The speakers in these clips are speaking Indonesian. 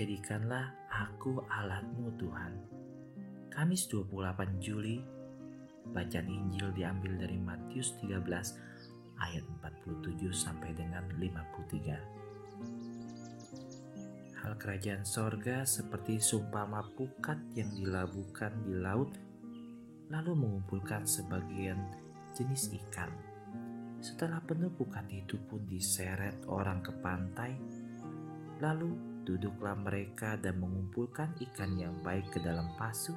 Jadikanlah aku alatmu Tuhan. Kamis 28 Juli, bacaan Injil diambil dari Matius 13 ayat 47 sampai dengan 53. Hal kerajaan sorga seperti sumpama pukat yang dilabuhkan di laut lalu mengumpulkan sebagian jenis ikan. Setelah penuh pukat itu pun diseret orang ke pantai, lalu Duduklah mereka dan mengumpulkan ikan yang baik ke dalam pasu,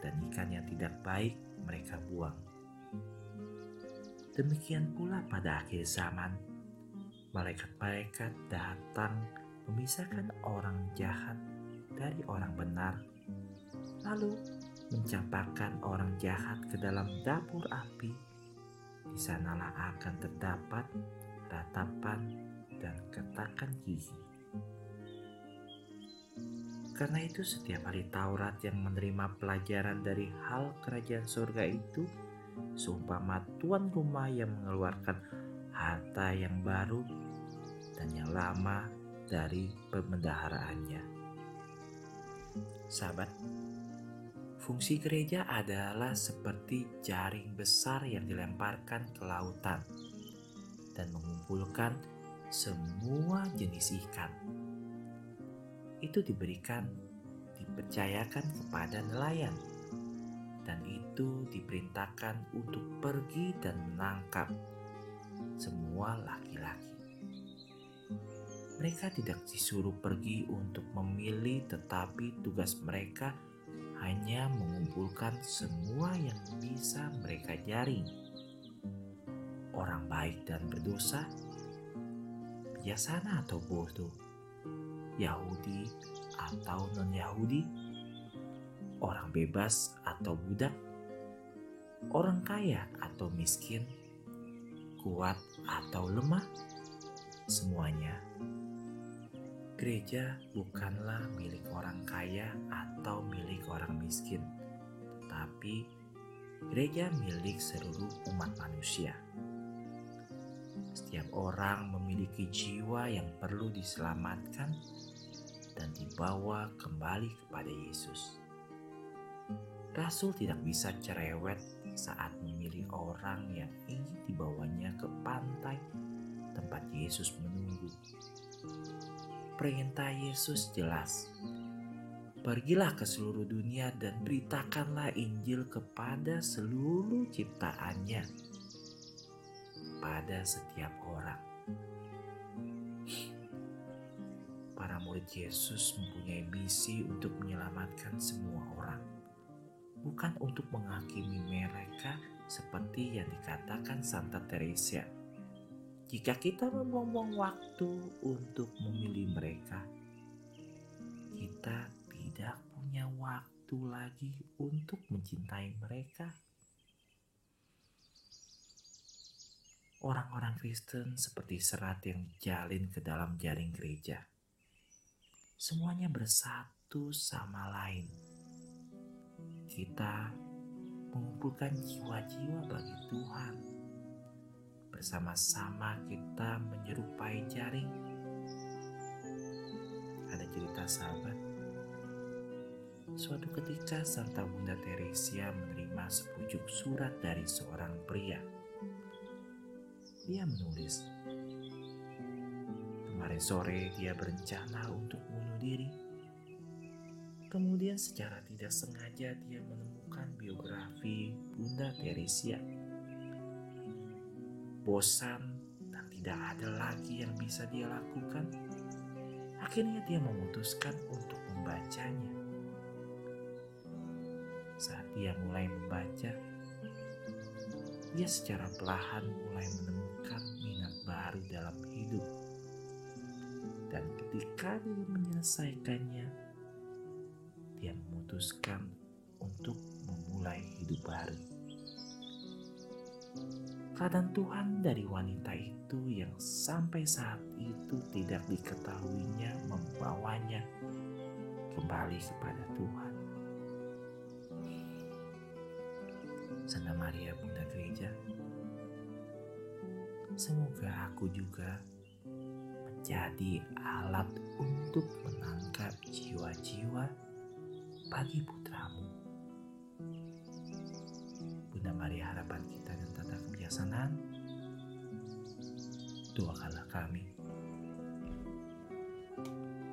dan ikan yang tidak baik mereka buang. Demikian pula pada akhir zaman, malaikat-malaikat datang memisahkan orang jahat dari orang benar, lalu mencampakkan orang jahat ke dalam dapur api. Di sanalah akan terdapat ratapan dan ketakan gigi. Karena itu setiap hari Taurat yang menerima pelajaran dari hal kerajaan surga itu seumpama tuan rumah yang mengeluarkan harta yang baru dan yang lama dari pemendaharaannya. Sahabat, fungsi gereja adalah seperti jaring besar yang dilemparkan ke lautan dan mengumpulkan semua jenis ikan itu diberikan, dipercayakan kepada nelayan, dan itu diperintahkan untuk pergi dan menangkap semua laki-laki. Mereka tidak disuruh pergi untuk memilih, tetapi tugas mereka hanya mengumpulkan semua yang bisa mereka jaring. Orang baik dan berdosa, bijaksana atau bodoh, Yahudi atau non-Yahudi, orang bebas atau budak, orang kaya atau miskin, kuat atau lemah, semuanya. Gereja bukanlah milik orang kaya atau milik orang miskin, tetapi gereja milik seluruh umat manusia. Setiap orang memiliki jiwa yang perlu diselamatkan dan dibawa kembali kepada Yesus. Rasul tidak bisa cerewet saat memilih orang yang ingin dibawanya ke pantai tempat Yesus menunggu. Perintah Yesus jelas, Pergilah ke seluruh dunia dan beritakanlah Injil kepada seluruh ciptaannya, pada setiap orang. Yesus mempunyai misi untuk menyelamatkan semua orang, bukan untuk menghakimi mereka seperti yang dikatakan Santa Teresa. Jika kita membuang waktu untuk memilih mereka, kita tidak punya waktu lagi untuk mencintai mereka. Orang-orang Kristen seperti serat yang jalin ke dalam jaring gereja semuanya bersatu sama lain. Kita mengumpulkan jiwa-jiwa bagi Tuhan. Bersama-sama kita menyerupai jaring. Ada cerita sahabat. Suatu ketika Santa Bunda Teresia menerima sepucuk surat dari seorang pria. Dia menulis, Kemarin sore dia berencana untuk diri. Kemudian secara tidak sengaja dia menemukan biografi Bunda Teresia. Bosan dan tidak ada lagi yang bisa dia lakukan. Akhirnya dia memutuskan untuk membacanya. Saat dia mulai membaca, dia secara perlahan mulai menemukan minat baru dalam hidup dan ketika dia menyelesaikannya, dia memutuskan untuk memulai hidup baru. Keadaan Tuhan dari wanita itu yang sampai saat itu tidak diketahuinya membawanya kembali kepada Tuhan. Santa Maria Bunda Gereja, semoga aku juga jadi alat untuk menangkap jiwa-jiwa bagi putramu. Bunda Maria harapan kita dan tata kebijaksanaan, doakanlah kami